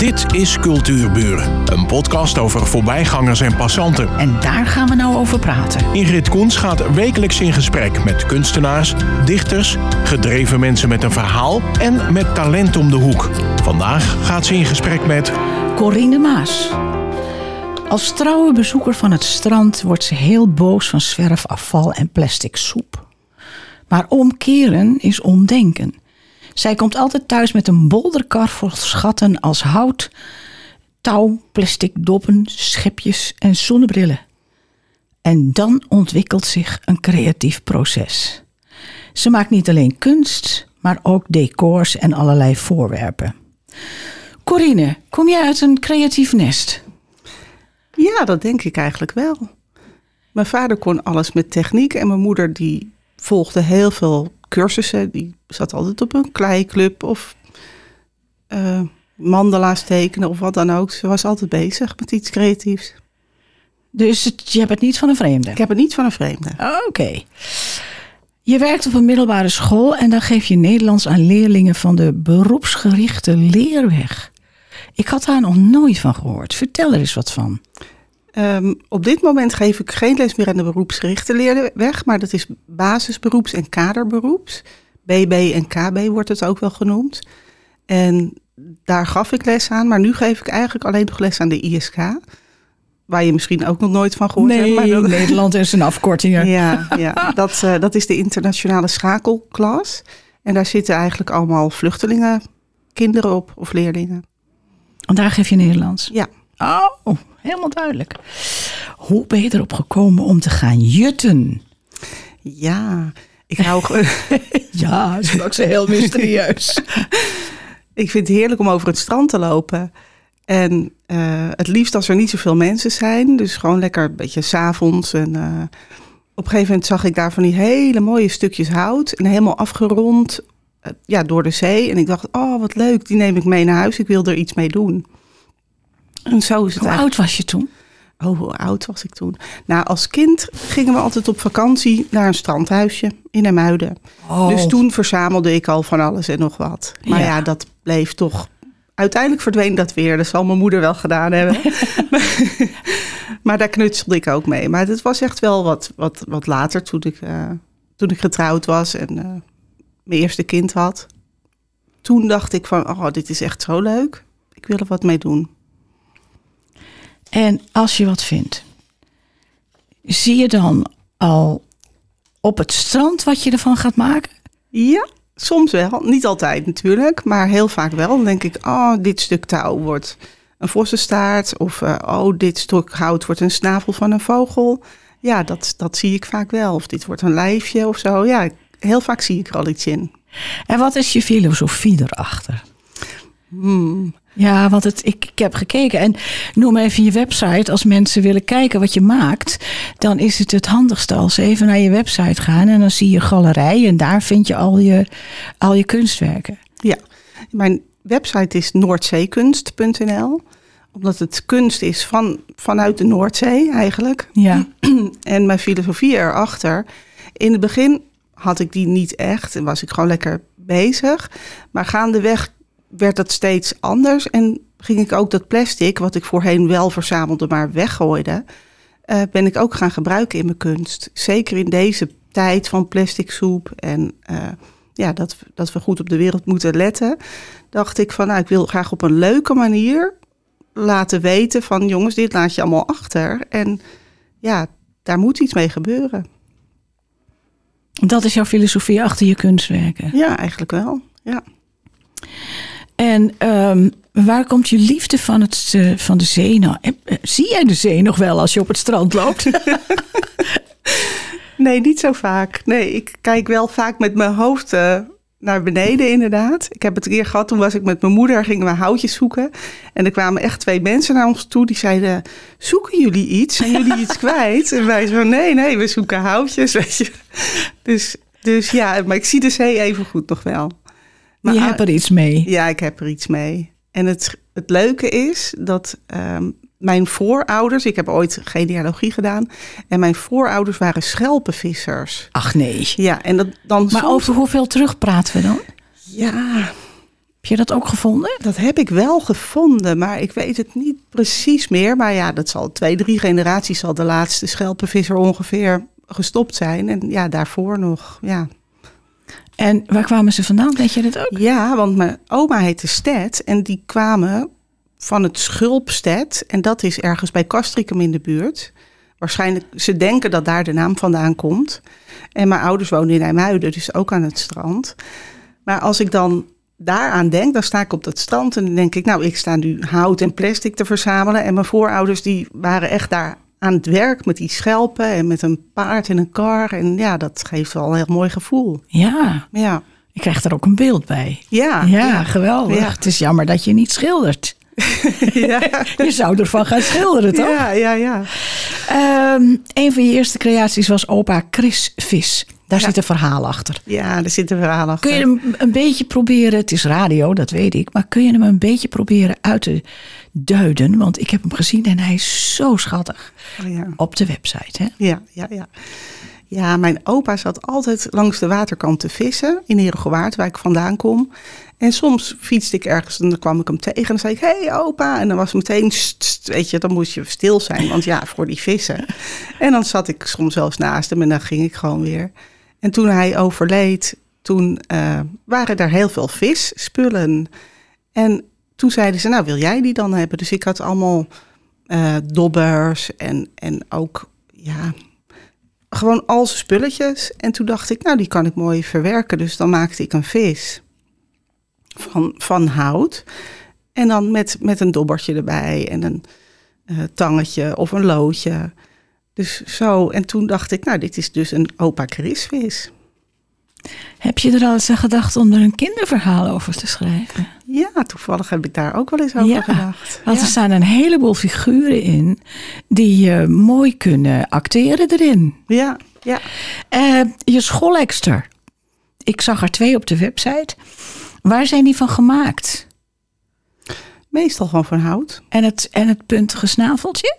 Dit is Cultuurburen, een podcast over voorbijgangers en passanten. En daar gaan we nou over praten. Ingrid Koens gaat wekelijks in gesprek met kunstenaars, dichters, gedreven mensen met een verhaal en met talent om de hoek. Vandaag gaat ze in gesprek met Corine Maas. Als trouwe bezoeker van het strand wordt ze heel boos van zwerfafval en plastic soep. Maar omkeren is omdenken. Zij komt altijd thuis met een bolderkar vol schatten als hout, touw, plastic doppen, schepjes en zonnebrillen. En dan ontwikkelt zich een creatief proces. Ze maakt niet alleen kunst, maar ook decors en allerlei voorwerpen. Corine, kom jij uit een creatief nest? Ja, dat denk ik eigenlijk wel. Mijn vader kon alles met techniek en mijn moeder die volgde heel veel cursussen. Die zat altijd op een kleiklub of uh, mandala's tekenen of wat dan ook. Ze was altijd bezig met iets creatiefs. Dus het, je hebt het niet van een vreemde? Ik heb het niet van een vreemde. Oké. Je werkt op een middelbare school en dan geef je Nederlands aan leerlingen van de beroepsgerichte leerweg. Ik had daar nog nooit van gehoord. Vertel er eens wat van. Um, op dit moment geef ik geen les meer aan de beroepsgerichte leerweg, maar dat is basisberoeps- en kaderberoeps. BB en KB wordt het ook wel genoemd. En daar gaf ik les aan, maar nu geef ik eigenlijk alleen nog les aan de ISK. Waar je misschien ook nog nooit van gehoord nee, hebt. Maar Nederland is een afkorting. Ja, ja dat, uh, dat is de internationale schakelklas. En daar zitten eigenlijk allemaal vluchtelingen, kinderen op of leerlingen. En daar geef je Nederlands? Ja. Oh, helemaal duidelijk. Hoe ben je erop gekomen om te gaan jutten? Ja, ik hou. ja, ook zo heel mysterieus. ik vind het heerlijk om over het strand te lopen. En uh, het liefst als er niet zoveel mensen zijn. Dus gewoon lekker een beetje s'avonds. En uh, op een gegeven moment zag ik daar van die hele mooie stukjes hout. En helemaal afgerond uh, ja, door de zee. En ik dacht, oh wat leuk, die neem ik mee naar huis. Ik wil er iets mee doen. En zo is het Hoe oud was je toen? Oh, hoe oud was ik toen? Nou, als kind gingen we altijd op vakantie naar een strandhuisje in Emuiden. Oh. Dus toen verzamelde ik al van alles en nog wat. Maar ja, ja dat bleef toch... Uiteindelijk verdween dat weer. Dat zal mijn moeder wel gedaan hebben. maar daar knutselde ik ook mee. Maar het was echt wel wat, wat, wat later, toen ik, uh, toen ik getrouwd was en uh, mijn eerste kind had. Toen dacht ik van, oh, dit is echt zo leuk. Ik wil er wat mee doen. En als je wat vindt, zie je dan al op het strand wat je ervan gaat maken? Ja, soms wel. Niet altijd natuurlijk, maar heel vaak wel. Dan denk ik, oh, dit stuk touw wordt een vossenstaart. Of uh, oh, dit stuk hout wordt een snavel van een vogel. Ja, dat, dat zie ik vaak wel. Of dit wordt een lijfje of zo. Ja, heel vaak zie ik er al iets in. En wat is je filosofie erachter? Hmm. Ja, want het, ik, ik heb gekeken. En noem even je website. Als mensen willen kijken wat je maakt, dan is het het handigste als ze even naar je website gaan. En dan zie je galerij en daar vind je al je, al je kunstwerken. Ja, mijn website is noordzeekunst.nl omdat het kunst is van, vanuit de Noordzee eigenlijk. Ja. En mijn filosofie erachter. In het begin had ik die niet echt en was ik gewoon lekker bezig. Maar gaandeweg werd dat steeds anders. En ging ik ook dat plastic, wat ik voorheen wel verzamelde, maar weggooide, uh, ben ik ook gaan gebruiken in mijn kunst. Zeker in deze tijd van plastic soep en uh, ja, dat, dat we goed op de wereld moeten letten, dacht ik van, nou, ik wil graag op een leuke manier laten weten van, jongens, dit laat je allemaal achter. En ja, daar moet iets mee gebeuren. Dat is jouw filosofie achter je kunstwerken? Ja, eigenlijk wel, ja. En um, waar komt je liefde van, het, uh, van de zee nou? Uh, zie jij de zee nog wel als je op het strand loopt? nee, niet zo vaak. Nee, ik kijk wel vaak met mijn hoofd uh, naar beneden inderdaad. Ik heb het een keer gehad, toen was ik met mijn moeder, gingen we houtjes zoeken. En er kwamen echt twee mensen naar ons toe, die zeiden... zoeken jullie iets? Zijn jullie iets kwijt? En wij zo, nee, nee, we zoeken houtjes, weet je. Dus, dus ja, maar ik zie de zee even goed nog wel. Maar je hebt er iets mee. Ja, ik heb er iets mee. En het, het leuke is dat um, mijn voorouders, ik heb ooit genealogie gedaan, en mijn voorouders waren schelpenvissers. Ach nee. Ja, en dat dan. Maar soms... over hoeveel terug praten we dan? Ja, Heb je dat ook gevonden? Dat heb ik wel gevonden, maar ik weet het niet precies meer. Maar ja, dat zal twee, drie generaties zal de laatste schelpenvisser ongeveer gestopt zijn. En ja, daarvoor nog, ja. En waar kwamen ze vandaan? Weet je dat ook? Ja, want mijn oma heette Stet en die kwamen van het Schulpsted. En dat is ergens bij Castricum in de buurt. Waarschijnlijk, ze denken dat daar de naam vandaan komt. En mijn ouders wonen in IJmuiden, dus ook aan het strand. Maar als ik dan daaraan denk, dan sta ik op dat strand en dan denk ik, nou, ik sta nu hout en plastic te verzamelen. En mijn voorouders die waren echt daar aan het werk met die schelpen en met een paard en een kar. En ja, dat geeft wel een heel mooi gevoel. Ja, Ja, ik krijg er ook een beeld bij. ja, Ja, geweldig. Ja. Het is jammer dat je niet schildert. ja. Je zou ervan gaan schilderen, toch? Ja, ja, ja. Ehm, een van je eerste creaties was opa Chris Vis. Daar Ja. zit een verhaal achter. Ja, er zit een verhaal achter. Kun je hem een beetje proberen, het is radio, dat weet ik, maar kun je hem een beetje proberen uit te duiden? Want ik heb hem gezien en hij is zo schattig Oh, ja. op de website. Hè? Ja, ja, ja. Ja, mijn opa zat altijd langs de waterkant te vissen in Herengewaard, waar ik vandaan kom. En soms fietste ik ergens en dan kwam ik hem tegen en dan zei ik, hé hey, opa. En dan was het meteen, weet je, dan moest je stil zijn, want ja, voor die vissen. En dan zat ik soms zelfs naast hem en dan ging ik gewoon weer. En toen hij overleed, toen eh, waren er heel veel visspullen. En toen zeiden ze, nou wil jij die dan hebben? Dus ik had allemaal eh, dobbers en, en ook, ja, gewoon al spulletjes. En toen dacht ik, nou, die kan ik mooi verwerken. Dus dan maakte ik een vis van, van hout. En dan met, met een dobbertje erbij en een eh, tangetje of een loodje. Dus zo. En toen dacht ik, nou, dit is dus een opa Chris. Heb je er al eens aan gedacht om er een kinderverhaal over te schrijven? Ja, toevallig heb ik daar ook wel eens over Ja, gedacht. Want ja. er staan een heleboel figuren in die eh, mooi kunnen acteren erin. ja, ja. Eh, je schoolekster. Ik zag er twee op de website. Waar zijn die van gemaakt? meestal gewoon van hout. En het, en het puntige snaveltje?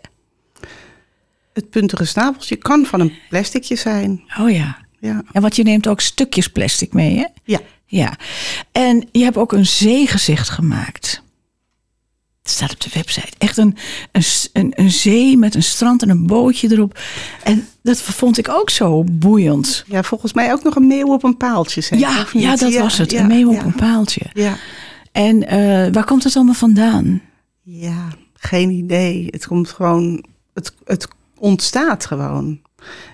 Het puntige snabeltje kan van een plasticje zijn. Oh ja. Ja, En want je neemt ook stukjes plastic mee, hè? ja. Ja. En je hebt ook een zeegezicht gemaakt. Het staat op de website. Echt een, een, een, een zee met een strand en een bootje erop. En dat vond ik ook zo boeiend. ja volgens mij ook nog een meeuw op een paaltje. Zeg, Ja, ja, dat was het. ja, een meeuw op een paaltje. Ja. En eh, waar komt het allemaal vandaan? Ja, geen idee. Het komt gewoon, het, het ontstaat gewoon.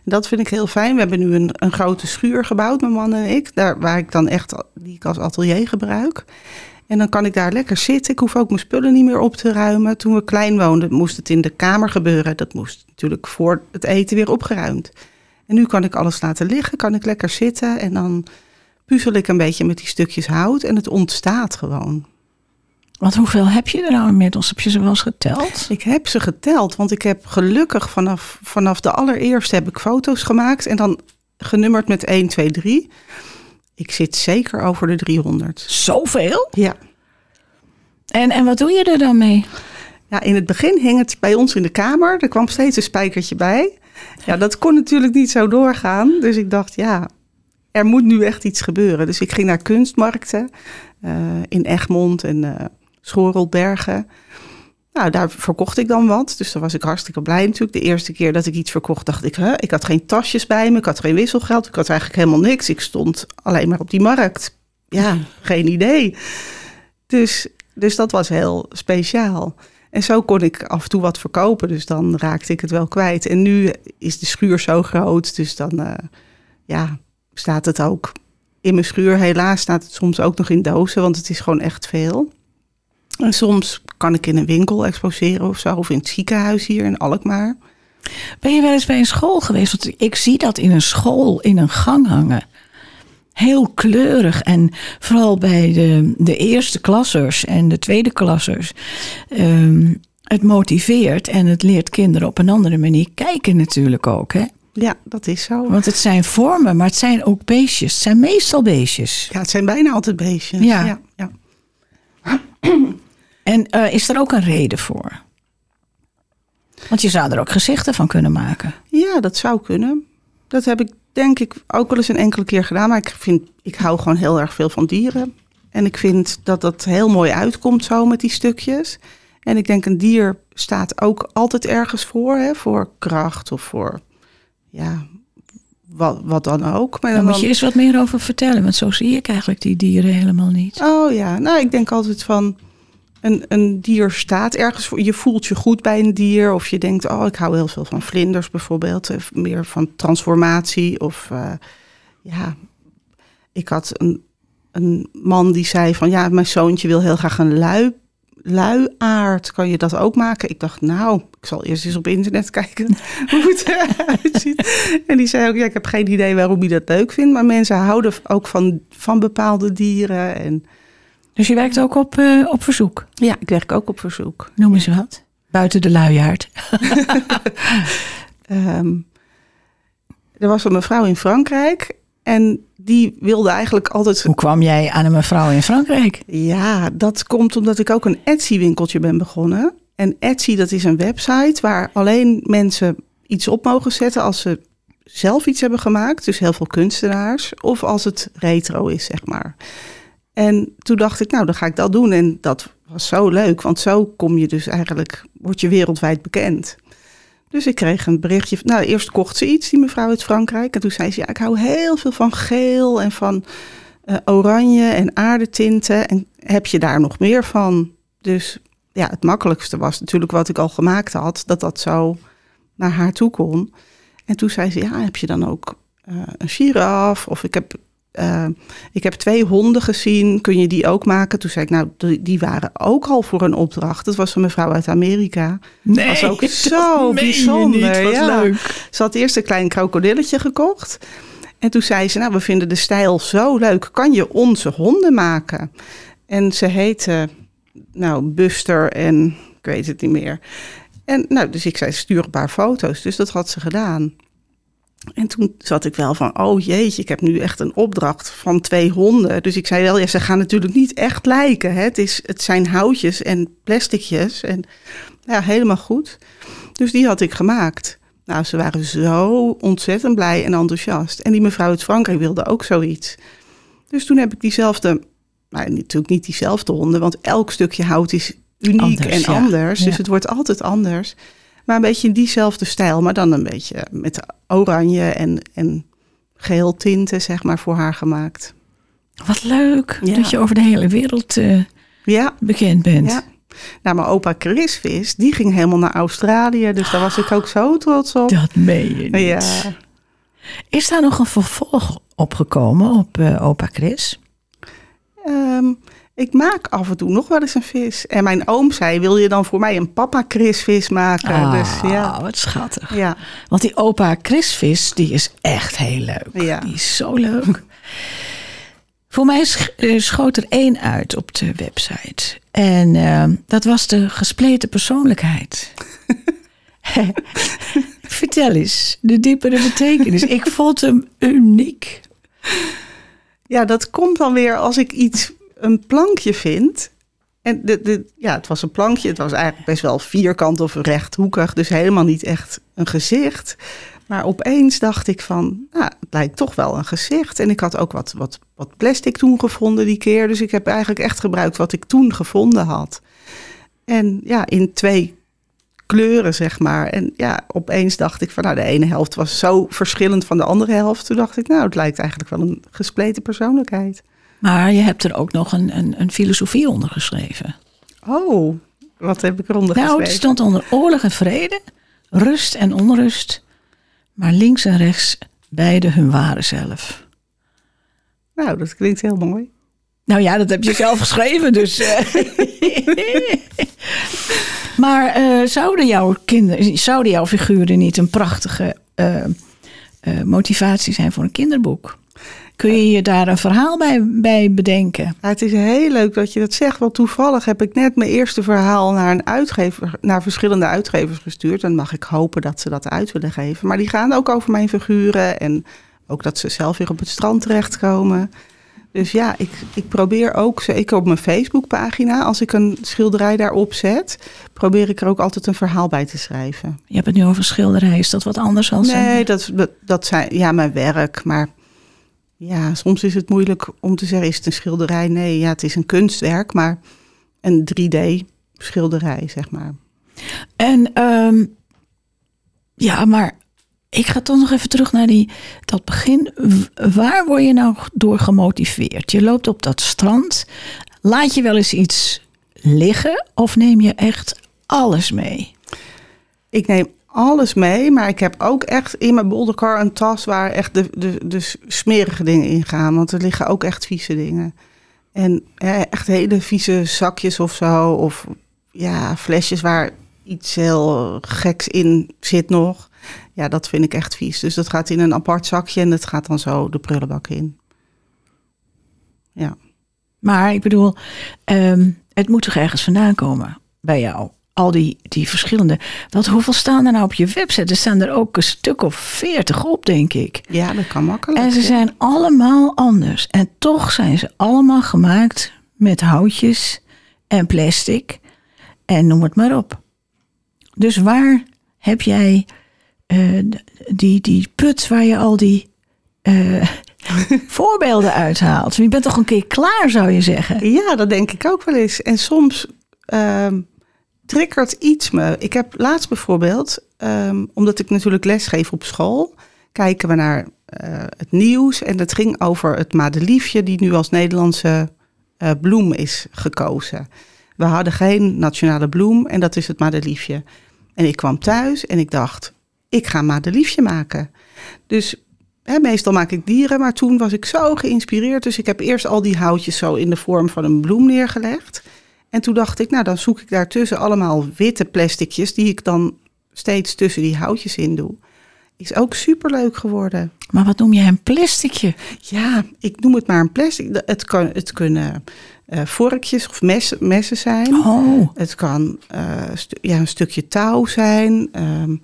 Dat vind ik heel fijn. We hebben nu een, een grote schuur gebouwd, mijn man en ik, daar, waar ik dan echt, die ik als atelier gebruik. En dan kan ik daar lekker zitten. Ik hoef ook mijn spullen niet meer op te ruimen. Toen we klein woonden, moest het in de kamer gebeuren. Dat moest natuurlijk voor het eten weer opgeruimd. En nu kan ik alles laten liggen, kan ik lekker zitten en dan puzzel ik een beetje met die stukjes hout en het ontstaat gewoon. Want hoeveel heb je er nou inmiddels? Heb je ze wel eens geteld? Ik heb ze geteld, want ik heb gelukkig vanaf, vanaf de allereerste heb ik foto's gemaakt en dan genummerd met 1, 2, 3. Ik zit zeker over de 300. Zoveel? Ja. En, en wat doe je er dan mee? ja, in het begin hing het bij ons in de kamer. Er kwam steeds een spijkertje bij. Ja, dat kon natuurlijk niet zo doorgaan. Dus ik dacht, ja, er moet nu echt iets gebeuren. Dus ik ging naar kunstmarkten eh, in Egmond en eh Schorelbergen. Nou, daar verkocht ik dan wat. Dus daar was ik hartstikke blij natuurlijk. De eerste keer dat ik iets verkocht, dacht ik... Hè, ik had geen tasjes bij me, ik had geen wisselgeld. Ik had eigenlijk helemaal niks. Ik stond alleen maar op die markt. Ja, geen idee. Dus, dus dat was heel speciaal. En zo kon ik af en toe wat verkopen. Dus dan raakte ik het wel kwijt. En nu is de schuur zo groot. Dus dan eh, ja, staat het ook in mijn schuur. Helaas staat het soms ook nog in dozen. Want het is gewoon echt veel. En soms kan ik in een winkel exposeren of zo. Of in het ziekenhuis hier in Alkmaar. Ben je wel eens bij een school geweest? Want ik zie dat in een school in een gang hangen. Heel kleurig. En vooral bij de, de eerste klassers en de tweede klassers. ehm, het motiveert en het leert kinderen op een andere manier kijken natuurlijk ook. Hè? Ja, dat is zo. Want het zijn vormen, maar het zijn ook beestjes. Het zijn meestal beestjes. Ja, het zijn bijna altijd beestjes. Ja. ja, ja. En eh, is er ook een reden voor? Want je zou er ook gezichten van kunnen maken. Ja, dat zou kunnen. Dat heb ik denk ik ook wel eens een enkele keer gedaan. Maar ik vind, ik hou gewoon heel erg veel van dieren. En ik vind dat dat heel mooi uitkomt zo met die stukjes. En ik denk een dier staat ook altijd ergens voor. Hè? Voor kracht of voor ja, wat, wat dan ook. Maar Daar dan moet je eens wat meer over vertellen, want zo zie ik eigenlijk die dieren helemaal niet. Oh ja, nou ik denk altijd van een, een dier staat ergens voor. Je voelt je goed bij een dier. Of je denkt, oh ik hou heel veel van vlinders bijvoorbeeld. Of meer van transformatie. Of eh, ja, ik had een, een man die zei van ja, mijn zoontje wil heel graag een lui, luiaard. Kan je dat ook maken? Ik dacht, nou, ik zal eerst eens op internet kijken hoe het eruit ziet. En die zei ook, ja, ik heb geen idee waarom hij dat leuk vindt. Maar mensen houden ook van, van bepaalde dieren. En Dus je werkt ook op, eh, op verzoek. ja, ik werk ook op verzoek. Noem eens wat. Buiten de luiaard. Ehm, er was een mevrouw in Frankrijk en die wilde eigenlijk altijd. Hoe kwam jij aan een mevrouw in Frankrijk? Ja, dat komt omdat ik ook een Etsy-winkeltje ben begonnen. En Etsy, dat is een website waar alleen mensen iets op mogen zetten als ze zelf iets hebben gemaakt. Dus heel veel kunstenaars. Of als het retro is, zeg maar. En toen dacht ik, nou, dan ga ik dat doen. En dat was zo leuk, want zo kom je dus eigenlijk, word je wereldwijd bekend. Dus ik kreeg een berichtje. Nou, eerst kocht ze iets, die mevrouw uit Frankrijk. En toen zei ze, ja, ik hou heel veel van geel en van eh, oranje en aardetinten. En heb je daar nog meer van? Dus ja, het makkelijkste was natuurlijk wat ik al gemaakt had, dat dat zo naar haar toe kon. En toen zei ze, ja, heb je dan ook eh, een giraf? Of ik heb, eh, ik heb twee honden gezien, kun je die ook maken? Toen zei ik, nou, die, waren ook al voor een opdracht. Dat was een mevrouw uit Amerika. Nee, was ook dat zo bijzonder, niet. Ja. leuk. Ze had eerst een klein krokodilletje gekocht. En toen zei ze, nou, we vinden de stijl zo leuk. Kan je onze honden maken? En ze heette, nou, Buster en ik weet het niet meer. En nou, dus ik zei, stuur een paar foto's. Dus dat had ze gedaan. En toen zat ik wel van, oh jeetje, ik heb nu echt een opdracht van twee honden. Dus ik zei wel, ja, ze gaan natuurlijk niet echt lijken. Hè? Het, is, het zijn houtjes en plasticjes. En ja, helemaal goed. Dus die had ik gemaakt. Nou, ze waren zo ontzettend blij en enthousiast. En die mevrouw uit Frankrijk wilde ook zoiets. Dus toen heb ik diezelfde, nou natuurlijk niet diezelfde honden, want elk stukje hout is uniek Anders, en ja. anders. Dus Ja. het wordt altijd anders. Maar een beetje in diezelfde stijl, maar dan een beetje met oranje en, en geel tinten, zeg maar, voor haar gemaakt. Wat leuk Ja. dat je over de hele wereld eh, Ja, bekend bent. ja. Nou, mijn opa Chris Vis, die ging helemaal naar Australië. Dus daar was ik ook zo trots op. Dat meen je niet. Ja. Is daar nog een vervolg opgekomen op eh, opa Chris? Ehm, ik maak af en toe nog wel eens een vis. En mijn oom zei, wil je dan voor mij een papa Chris vis maken? Ah, dus ja. wat schattig. Ja, Want die opa Chrisvis, die is echt heel leuk. Ja. Die is zo leuk. Voor mij eh, schoot er één uit op de website. En eh, dat was de gespleten persoonlijkheid. Vertel eens, de diepere betekenis. Ik vond hem uniek. ja, dat komt dan weer als ik iets, een plankje vind. En de, de, ja, het was een plankje. Het was eigenlijk best wel vierkant of rechthoekig. Dus helemaal niet echt een gezicht. Maar opeens dacht ik van, nou, het lijkt toch wel een gezicht. En ik had ook wat, wat, wat plastic toen gevonden die keer. Dus ik heb eigenlijk echt gebruikt wat ik toen gevonden had. En ja, in twee kleuren, zeg maar. En ja, opeens dacht ik van, nou, de ene helft was zo verschillend van de andere helft. Toen dacht ik, nou, het lijkt eigenlijk wel een gespleten persoonlijkheid. Maar je hebt er ook nog een, een, een filosofie onder geschreven. Oh, wat heb ik eronder Nou, het geschreven? stond onder oorlog en vrede, rust en onrust. Maar links en rechts beide hun ware zelf. Nou, dat klinkt heel mooi. Nou ja, dat heb je zelf geschreven, dus. eh. maar eh, zouden jouw kinderen, zouden jouw figuren niet een prachtige eh, motivatie zijn voor een kinderboek? Kun je je daar een verhaal bij, bij bedenken? Ja, het is heel leuk dat je dat zegt, want toevallig heb ik net mijn eerste verhaal naar een uitgever, naar verschillende uitgevers gestuurd. En mag ik hopen dat ze dat uit willen geven. Maar die gaan ook over mijn figuren en ook dat ze zelf weer op het strand terechtkomen. Dus ja, ik, ik probeer ook, zeker op mijn Facebookpagina, als ik een schilderij daarop zet, probeer ik er ook altijd een verhaal bij te schrijven. Je hebt het nu over schilderij, is dat wat anders dan Nee, dat, dat zijn ja, mijn werk. Maar Ja, soms is het moeilijk om te zeggen, is het een schilderij? Nee, ja, het is een kunstwerk, maar een 3D-schilderij, zeg maar. En ehm, ja, maar ik ga toch nog even terug naar die, dat begin. Waar word je nou door gemotiveerd? Je loopt op dat strand. Laat je wel eens iets liggen of neem je echt alles mee? Ik neem alles mee, maar ik heb ook echt in mijn bolderkar een tas waar echt de, de, de smerige dingen in gaan. Want er liggen ook echt vieze dingen. En echt hele vieze zakjes of zo. Of ja, flesjes waar iets heel geks in zit nog. Ja, dat vind ik echt vies. Dus dat gaat in een apart zakje en dat gaat dan zo de prullenbak in. Ja. Maar ik bedoel, ehm, het moet toch ergens vandaan komen bij jou? Al die, die verschillende. Dat, hoeveel staan er nou op je website? Er staan er ook een stuk of veertig op, denk ik. ja, dat kan makkelijk. En ze ja. zijn allemaal anders. En toch zijn ze allemaal gemaakt met houtjes en plastic. En noem het maar op. Dus waar heb jij eh, die, die put waar je al die eh, voorbeelden uithaalt? Je bent toch een keer klaar, zou je zeggen? Ja, dat denk ik ook wel eens. En soms ehm triggert iets me. Ik heb laatst bijvoorbeeld, ehm, omdat ik natuurlijk lesgeef op school, kijken we naar eh, het nieuws. En dat ging over het madeliefje die nu als Nederlandse eh, bloem is gekozen. We hadden geen nationale bloem en dat is het madeliefje. En ik kwam thuis en ik dacht, ik ga madeliefje maken. Dus meestal maak ik dieren, maar toen was ik zo geïnspireerd. Dus ik heb eerst al die houtjes zo in de vorm van een bloem neergelegd. En toen dacht ik, nou dan zoek ik daartussen allemaal witte plasticjes... die ik dan steeds tussen die houtjes in doe. Is ook superleuk geworden. Maar wat noem je een plasticje? Ja, ik noem het maar een plastic. Het, kan, het kunnen eh, vorkjes of messen, messen zijn. Oh, Het kan eh, ja, een stukje touw zijn. ehm,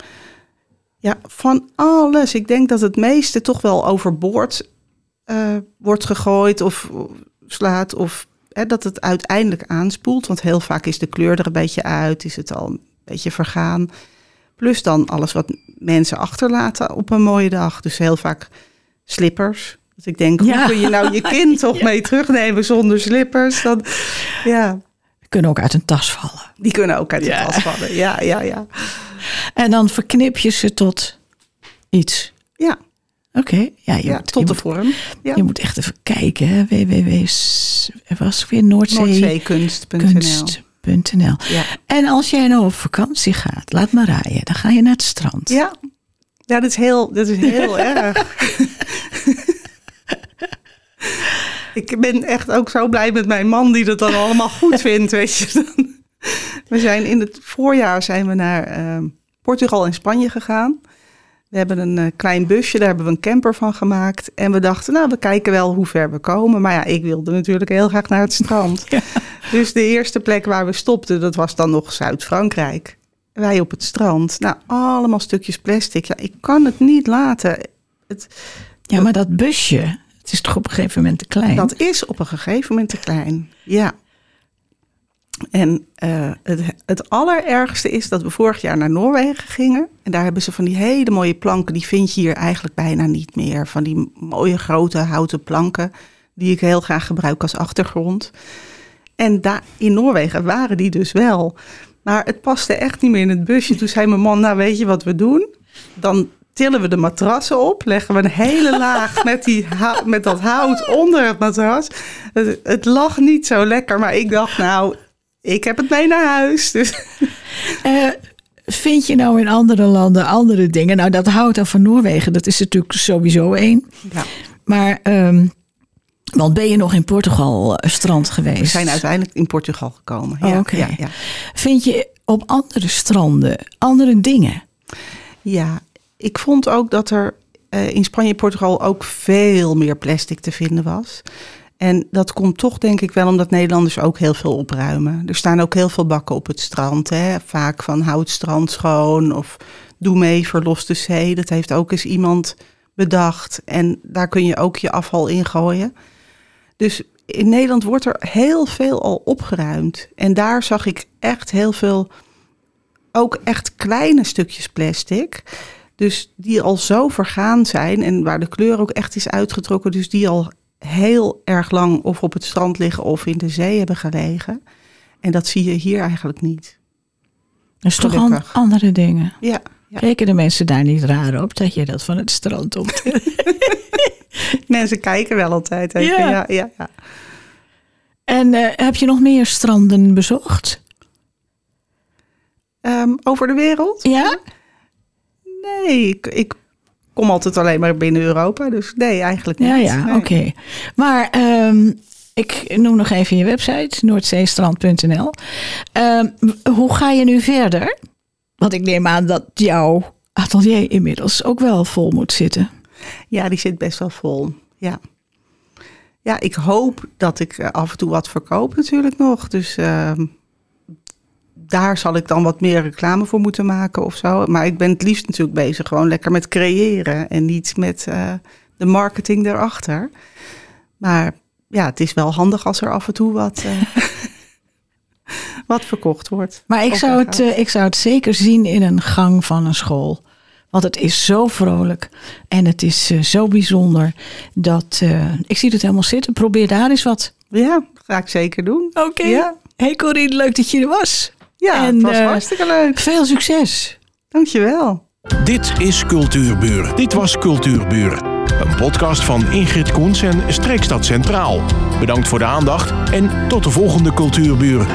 ja, van alles. Ik denk dat het meeste toch wel overboord eh, wordt gegooid of slaat. Of hè, dat het uiteindelijk aanspoelt. Want heel vaak is de kleur er een beetje uit. Is het al een beetje vergaan. Plus dan alles wat mensen achterlaten op een mooie dag. Dus heel vaak slippers. Dus ik denk, Ja. hoe kun je nou je kind toch mee terugnemen zonder slippers? Dan, ja, kunnen ook uit een tas vallen. die kunnen ook uit Ja. tas vallen. Ja, ja, ja. En dan verknip je ze tot iets. Ja, Oké, ja, je, ja moet, tot je, de moet, vorm. Ja. je moet echt even kijken. hè. www. Was weer Noordzee? Noordzeekunst.nl. Kunst.nl. Ja. En als jij nou op vakantie gaat, laat maar raaien. Dan ga je naar het strand. Ja. ja, dat is heel, dat is heel erg. Ik ben echt ook zo blij met mijn man die dat dan allemaal goed vindt, weet je. Dan- We zijn in het voorjaar zijn we naar ehm, Portugal en Spanje gegaan. We hebben een eh, klein busje, daar hebben we een camper van gemaakt. En we dachten, nou, we kijken wel hoe ver we komen. Maar ja, ik wilde natuurlijk heel graag naar het strand. Dus de eerste plek waar we stopten, dat was dan nog Zuid-Frankrijk. Wij op het strand. Nou, allemaal stukjes plastic. Ja, ik kan het niet laten. Het, Ja, maar dat busje, het is toch op een gegeven moment te klein? dat is op een gegeven moment te klein. Ja. En eh, het, het allerergste is dat we vorig jaar naar Noorwegen gingen. En daar hebben ze van die hele mooie planken. Die vind je hier eigenlijk bijna niet meer. Van die mooie grote houten planken. Die ik heel graag gebruik als achtergrond. En daar in Noorwegen waren die dus wel. Maar het paste echt niet meer in het busje. Toen zei mijn man, nou weet je wat we doen? Dan tillen we de matrassen op, leggen we een hele laag met, die met dat hout onder het matras. Het, het lag niet zo lekker, maar ik dacht, nou, ik heb het mee naar huis. Dus Eh, vind je nou in andere landen andere dingen? Nou, dat hout van Noorwegen, dat is natuurlijk sowieso één. ja, Maar, ehm, want ben je nog in Portugal eh, strand geweest? we zijn uiteindelijk in Portugal gekomen. Oh, ja, ja. Vind je op andere stranden andere dingen? Ja, ik vond ook dat er eh, in Spanje en Portugal ook veel meer plastic te vinden was. En dat komt toch denk ik wel omdat Nederlanders ook heel veel opruimen. Er staan ook heel veel bakken op het strand. Hè? Vaak van hout strand schoon of doe mee verlos de zee. Dat heeft ook eens iemand bedacht. En daar kun je ook je afval in gooien. Dus in Nederland wordt er heel veel al opgeruimd. En daar zag ik echt heel veel, ook echt kleine stukjes plastic. Dus die al zo vergaan zijn en waar de kleur ook echt is uitgetrokken. Dus die al heel erg lang of op het strand liggen of in de zee hebben gelegen. En dat zie je hier eigenlijk niet. Dus toch an- andere dingen. Ja, ja. Kijken de mensen daar niet raar op dat je dat van het strand op. mensen kijken wel altijd even. Ja. Ja, ja, ja. en eh, heb je nog meer stranden bezocht? Ehm, over de wereld? Ja? Nee, ik, ik kom altijd alleen maar binnen Europa. Dus nee, eigenlijk niet. Ja, ja, Nee. oké. Maar ehm, ik noem nog even je website, noordzeestrand.nl. Ehm, hoe ga je nu verder? Want ik neem aan dat jouw atelier inmiddels ook wel vol moet zitten. Ja, die zit best wel vol. Ja. Ja, ik hoop dat ik eh, af en toe wat verkoop natuurlijk nog. Dus ehm, daar zal ik dan wat meer reclame voor moeten maken of zo. Maar ik ben het liefst natuurlijk bezig gewoon lekker met creëren en niet met eh, de marketing erachter. Maar ja, het is wel handig als er af en toe wat, eh, wat verkocht wordt. Maar ik zou, het, eh, ik zou het zeker zien in een gang van een school. Want het is zo vrolijk en het is zo bijzonder dat ik zie het helemaal zitten. Probeer daar eens wat. Ja, ga ik zeker doen. Oké. Ja. Hey Corine, leuk dat je er was. Ja, En, het was eh, hartstikke leuk. Veel succes. Dankjewel. Dit is Cultuurbuur. Dit was Cultuurbuur. Een podcast van Ingrid Koens en Streekstad Centraal. Bedankt voor de aandacht en tot de volgende Cultuurbuur.